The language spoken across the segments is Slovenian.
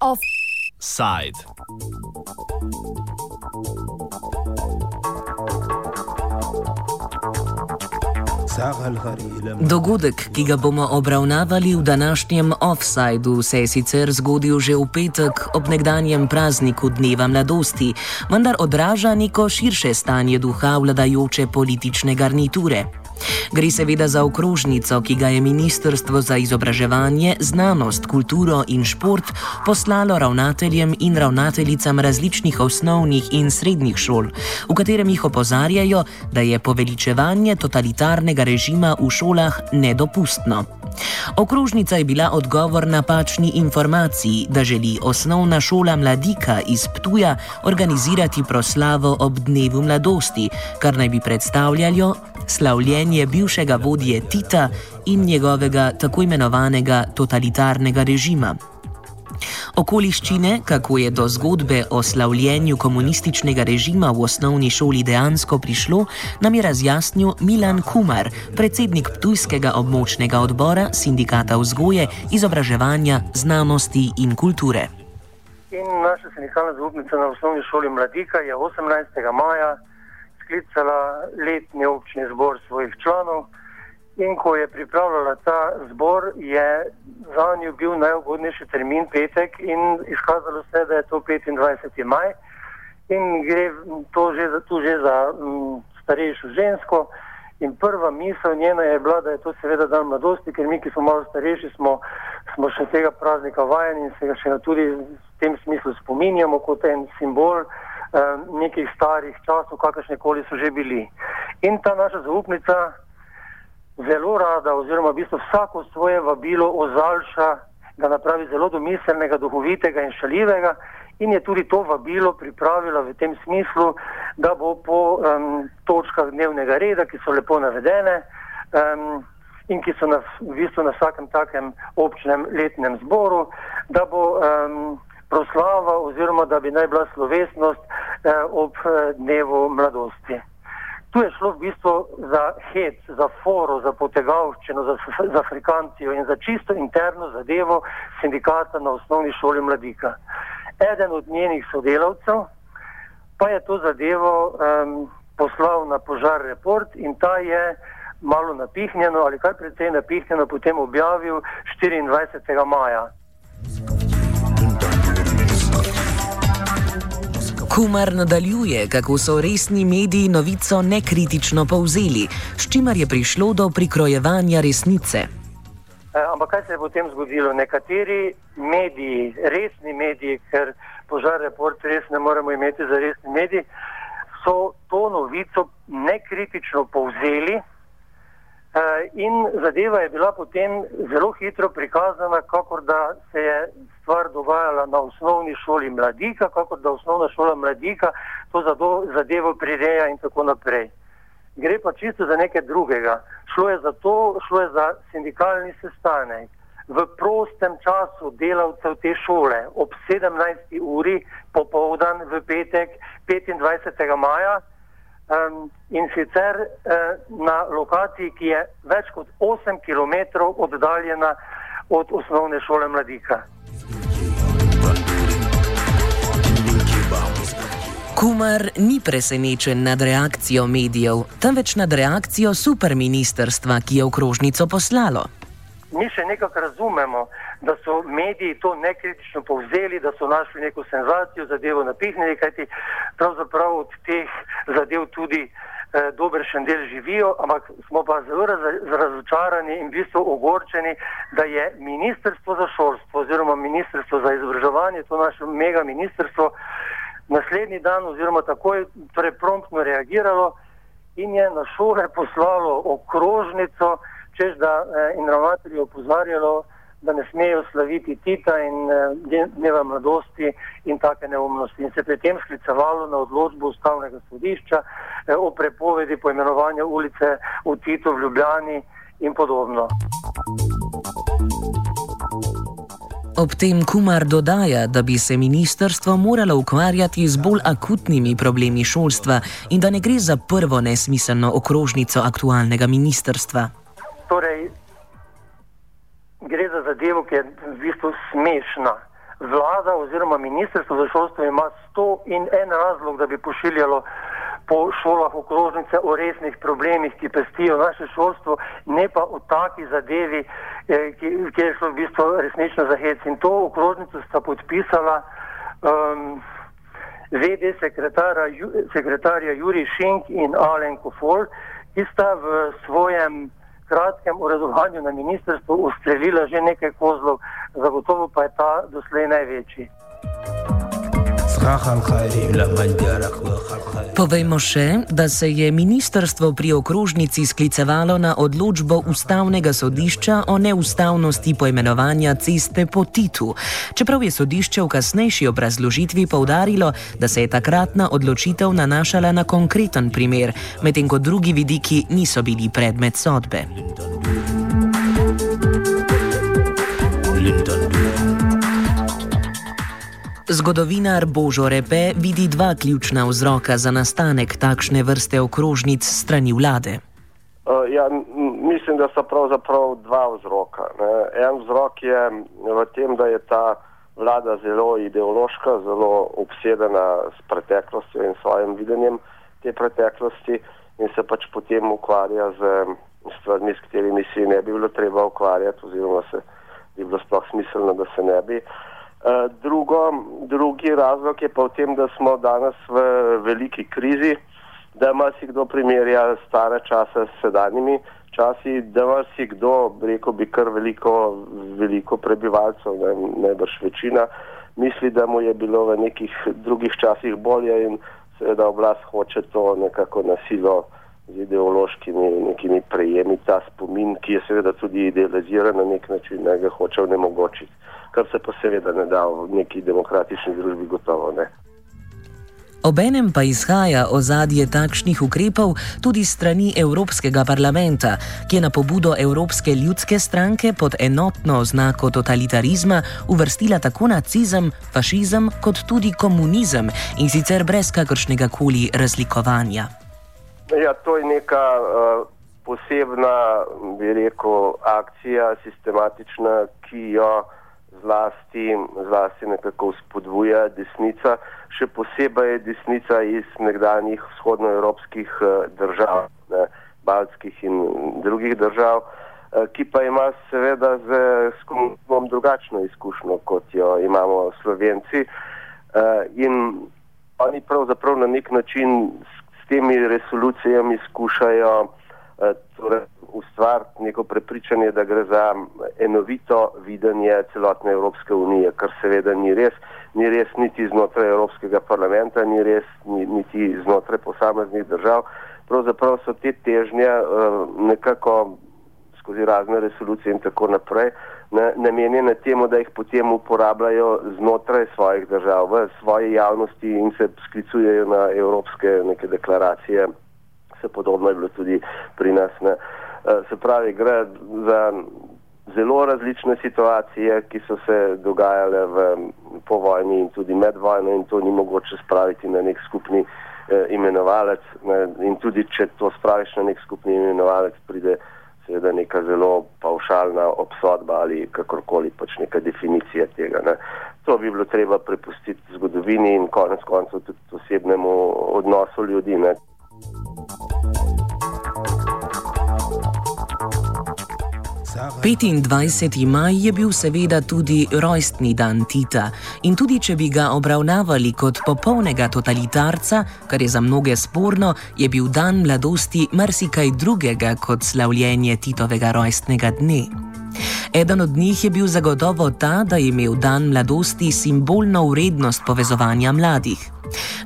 Offside. Dogodek, ki ga bomo obravnavali v današnjem offsajdu, se je sicer zgodil že v petek ob nekdanjem prazniku Dneva mladosti, vendar odraža neko širše stanje duha vladajoče politične garniture. Gre seveda za okrožnico, ki ga je Ministrstvo za izobraževanje, znanost, kulturo in šport poslalo ravnateljem in ravnateljicam različnih osnovnih in srednjih šol, v katerem jih opozarjajo, da je poveličevanje totalitarnega režima v šolah nedopustno. Okrožnica je bila odgovor na pačni informaciji, da želi osnovna šola mladika iz Ptuja organizirati proslavo ob dnevu mladosti, kar naj bi predstavljalo slavljenje bivšega vodje Tita in njegovega tako imenovanega totalitarnega režima. Okoliščine, kako je do zgodbe o slavljenju komunističnega režima v osnovni šoli dejansko prišlo, nam je razjasnil Milan Kumar, predsednik Ptujskega območnega odbora Sindikata vzgoje, izobraževanja, znanosti in kulture. In naša sindikalna zaupnica na osnovni šoli Mladika je 18. maja sklicala letni občni zbor svojih članov. In ko je pripravljala ta zbor, je za njo bil najugodnejši termin petek, in izkazalo se da je to 25. maj. In gre to že za, že za m, starejšo žensko. In prva misel njena je bila, da je to seveda dan mladosti, ker mi, ki smo malo starejši, smo, smo še tega praznika vajeni in se ga še tudi v tem smislu spominjamo kot en simbol. Eh, nekih starih časov, kakršne koli so že bili. In ta naša zaupnica zelo rada, oziroma v bistvu vsako svoje vabilo ozalša, ga napravi zelo domiselnega, duhovitega in šaljivega. In je tudi to vabilo pripravila v tem smislu, da bo po um, točkah dnevnega reda, ki so lepo navedene um, in ki so na, v bistvu na vsakem takem občnem letnem zboru, da bo um, proslava oziroma da bi naj bila slovesnost eh, ob eh, dnevu mladosti. Tu je šlo v bistvu za hec, za foro, za potegavščino, za, za frikancijo in za čisto interno zadevo sindikata na osnovni šoli mladika. Eden od njenih sodelavcev pa je to zadevo um, poslal na požar report in ta je malo napihnjeno ali kar precej napihnjeno potem objavil 24. maja. Kumar nadaljuje, kako so resni mediji novico nekritično povzeli, s čimer je prišlo do prikrojevanja resnice. E, ampak kaj se je potem zgodilo? Nekateri mediji, resni mediji, ker požar report res ne moremo imeti za resni mediji, so to novico nekritično povzeli. Eh, in zadeva je bila potem zelo hitro prikazana, kako da se je stvar dogajala na osnovni šoli mladika, kako da osnovna šola mladika to zadevo prireja in tako naprej. Gre pa čisto za nekaj drugega. Šlo je za to, šlo je za sindikalni sestanek v prostem času delavcev te šole ob 17. uri popovdan v petek 25. maja. Um, in sicer uh, na lokaciji, ki je več kot 8 km oddaljena od osnovne šole Mladika. Kumar ni presenečen nad reakcijo medijev, temveč nad reakcijo superministrstva, ki je okrožnico poslalo mi še nekako razumemo, da so mediji to nekritično povzeli, da so našli neko senzacijo, zadevo napihnili, kajti pravzaprav od teh zadev tudi eh, dober še en del živijo, ampak smo pa zelo raz, razočarani in v bistvu ogorčeni, da je Ministrstvo za šolstvo oziroma Ministrstvo za izobraževanje, to naše mega ministrstvo, naslednji dan oziroma takoj torej promptno reagiralo in je na šole poslalo okrožnico, čež da eh, in ravnatelji opozarjalo, da ne smejo slaviti Tita in eh, dneva mladosti in take neumnosti. In se pri tem sklicevalo na odločbo ustavnega sodišča eh, o prepovedi poimenovanja ulice v Titu v Ljubljani in podobno. Ob tem Kumar dodaja, da bi se ministrstvo moralo ukvarjati z bolj akutnimi problemi šolstva in da ne gre za prvo nesmiselno okrožnico aktualnega ministrstva. Gre za zadevo, ki je v bistvu smešna. Vlada oziroma ministrstvo za šolstvo ima sto in en razlog, da bi pošiljalo po šolah okrožnice o resnih problemih, ki pestijo naše šolstvo, ne pa o taki zadevi, eh, ki, ki je šlo v bistvu resnično za hec. In to okrožnico sta podpisala um, VD sekretarja, sekretarja Juri Šink in Alen Kofol, ki sta v svojem kratkem uredovanju na ministrstvu ustrelila že nekaj kozlov, zagotovo pa je ta doslej največji. Povejmo še, da se je ministrstvo pri okrožnici sklicevalo na odločbo ustavnega sodišča o neustavnosti poimenovanja ceste po Titu, čeprav je sodišče v kasnejši obrazložitvi povdarilo, da se je takratna odločitev nanašala na konkreten primer, medtem ko drugi vidiki niso bili predmet sodbe. Zgodovinar Božo Repe vidi dva ključna vzroka za nastanek takšne vrste okrožnic strani vlade. Uh, ja, mislim, da so pravzaprav dva vzroka. Ne. En vzrok je v tem, da je ta vlada zelo ideološka, zelo obsedena s preteklostjo in svojim videnjem te preteklosti in se pač potem ukvarja z stvarmi, s katerimi se ne bi bilo treba ukvarjati, oziroma se bi bilo sploh smiselno, da se ne bi. Uh, drugo, drugi razlog je pa v tem, da smo danes v veliki krizi, da si kdo primerja stare čase s sedanjimi časi, da si kdo, rekel bi kar veliko, veliko prebivalcev, ne, najbrž večina, misli, da mu je bilo v nekih drugih časih bolje in seveda oblast hoče to nekako nasilo z ideološkimi nekimi prejemi, ta spomin, ki je seveda tudi idealiziran na nek način, ne ga hoče vnemogočiti kar se pa seveda ne da v neki demokratični družbi gotovo ne. Obenem pa izhaja ozadje takšnih ukrepov tudi strani Evropskega parlamenta, ki je na pobudo Evropske ljudske stranke pod enotno oznako totalitarizma uvrstila tako nacizem, fašizem kot tudi komunizem in sicer brez kakršnega koli razlikovanja. Ja, to je neka uh, posebna, bi rekel, akcija, sistematična, ki jo zlasti, zlasti nekako spodbuja desnica, še posebej desnica iz nekdanjih vzhodnoevropskih eh, držav, ne, baltskih in drugih držav, eh, ki pa ima seveda z komunizmom drugačno izkušnjo, kot jo imamo slovenci. Eh, in oni pravzaprav na nek način s temi resolucijami skušajo torej, ustvariti neko prepričanje, da gre za enovito videnje celotne Evropske unije, kar seveda ni res. Ni res niti znotraj Evropskega parlamenta, ni res niti znotraj posameznih držav. Pravzaprav so te težnje uh, nekako skozi razne resolucije in tako naprej namenjene temu, da jih potem uporabljajo znotraj svojih držav, v svoji javnosti in se sklicujejo na evropske neke deklaracije. Se podobno je bilo tudi pri nas. Ne. Eh, se pravi, gre za zelo različne situacije, ki so se dogajale v, po vojni in tudi med vojno in to ni mogoče spraviti na nek skupni eh, imenovalec. Ne, in tudi, če to spraviš na nek skupni imenovalec, pride seveda neka zelo paušalna obsodba ali kakorkoli pač neka definicija tega. Ne. To bi bilo treba prepustiti zgodovini in konec koncev tudi osebnemu odnosu ljudi. Ne. 25. maj je bil seveda tudi rojstni dan Tita in tudi če bi ga obravnavali kot popolnega totalitarca, kar je za mnoge sporno, je bil dan mladosti marsikaj drugega kot slavljenje Titovega rojstnega dne. Eden od njih je bil zagotovo ta, da je imel dan mladosti simbolno vrednost povezovanja mladih.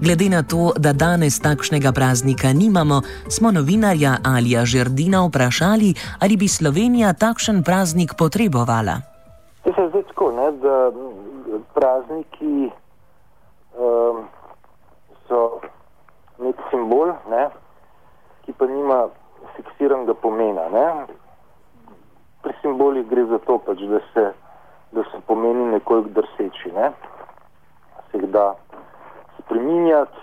Glede na to, da danes takšnega praznika nimamo, smo novinarja Alija Žerdina vprašali, ali bi Slovenija takšen praznik potrebovala. To se zdaj tako, ne, da prazniki um, so nek simbol, ne, ki pa nima fiksiranega pomena. Ne. Pri simbolih gre za to, pač, da se da so pomeni nekoliko drseči. Ne? Se jih da spreminjati,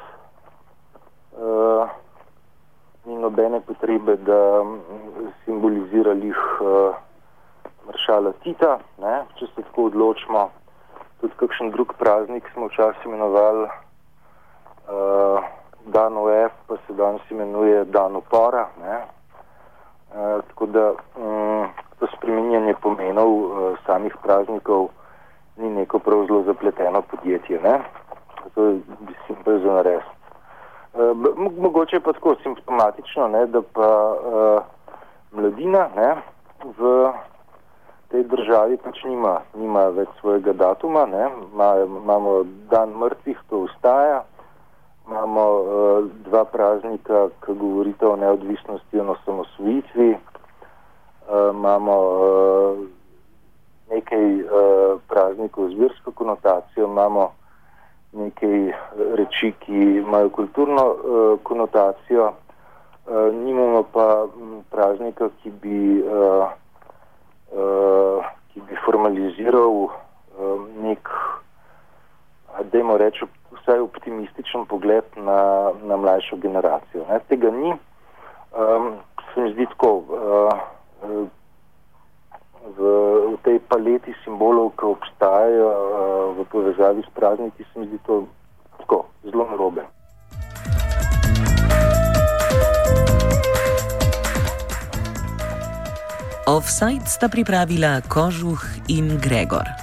uh, ni nobene potrebe, da simbolizira jih uh, maršala Tita, ne? če se tako odločimo. Tudi kakšen drug praznik smo včasih imenovali uh, dan OF, pa se danes imenuje dan upora. Uh, tako da um, to spreminjanje pomenov uh, samih praznikov ni neko prav zelo zapleteno podjetje. Ne? To je simpel za nares. Uh, mogoče pa tako simptomatično, ne, da pa uh, mladina ne, v tej državi pač nima, nima več svojega datuma, ne, Ma, imamo dan mrtvih, to ustaja, imamo uh, dva praznika, ki govorita o neodvisnosti in osamosvojitvi, uh, imamo uh, nekaj uh, praznikov z virsko konotacijo, imamo nekaj reči, ki imajo kulturno uh, konotacijo, uh, nimamo pa praznika, ki bi, uh, uh, ki bi formaliziral uh, nek, dajmo reči, vsaj optimističen pogled na, na mlajšo generacijo. Ne. Tega ni, um, se mi zdi tako. Uh, V, v tej paleti simbolov, ki obstajajo uh, povezavi s prazniki, se mi zdi to tako, zelo narobe. Offside sta pripravila Kožuh in Gregor.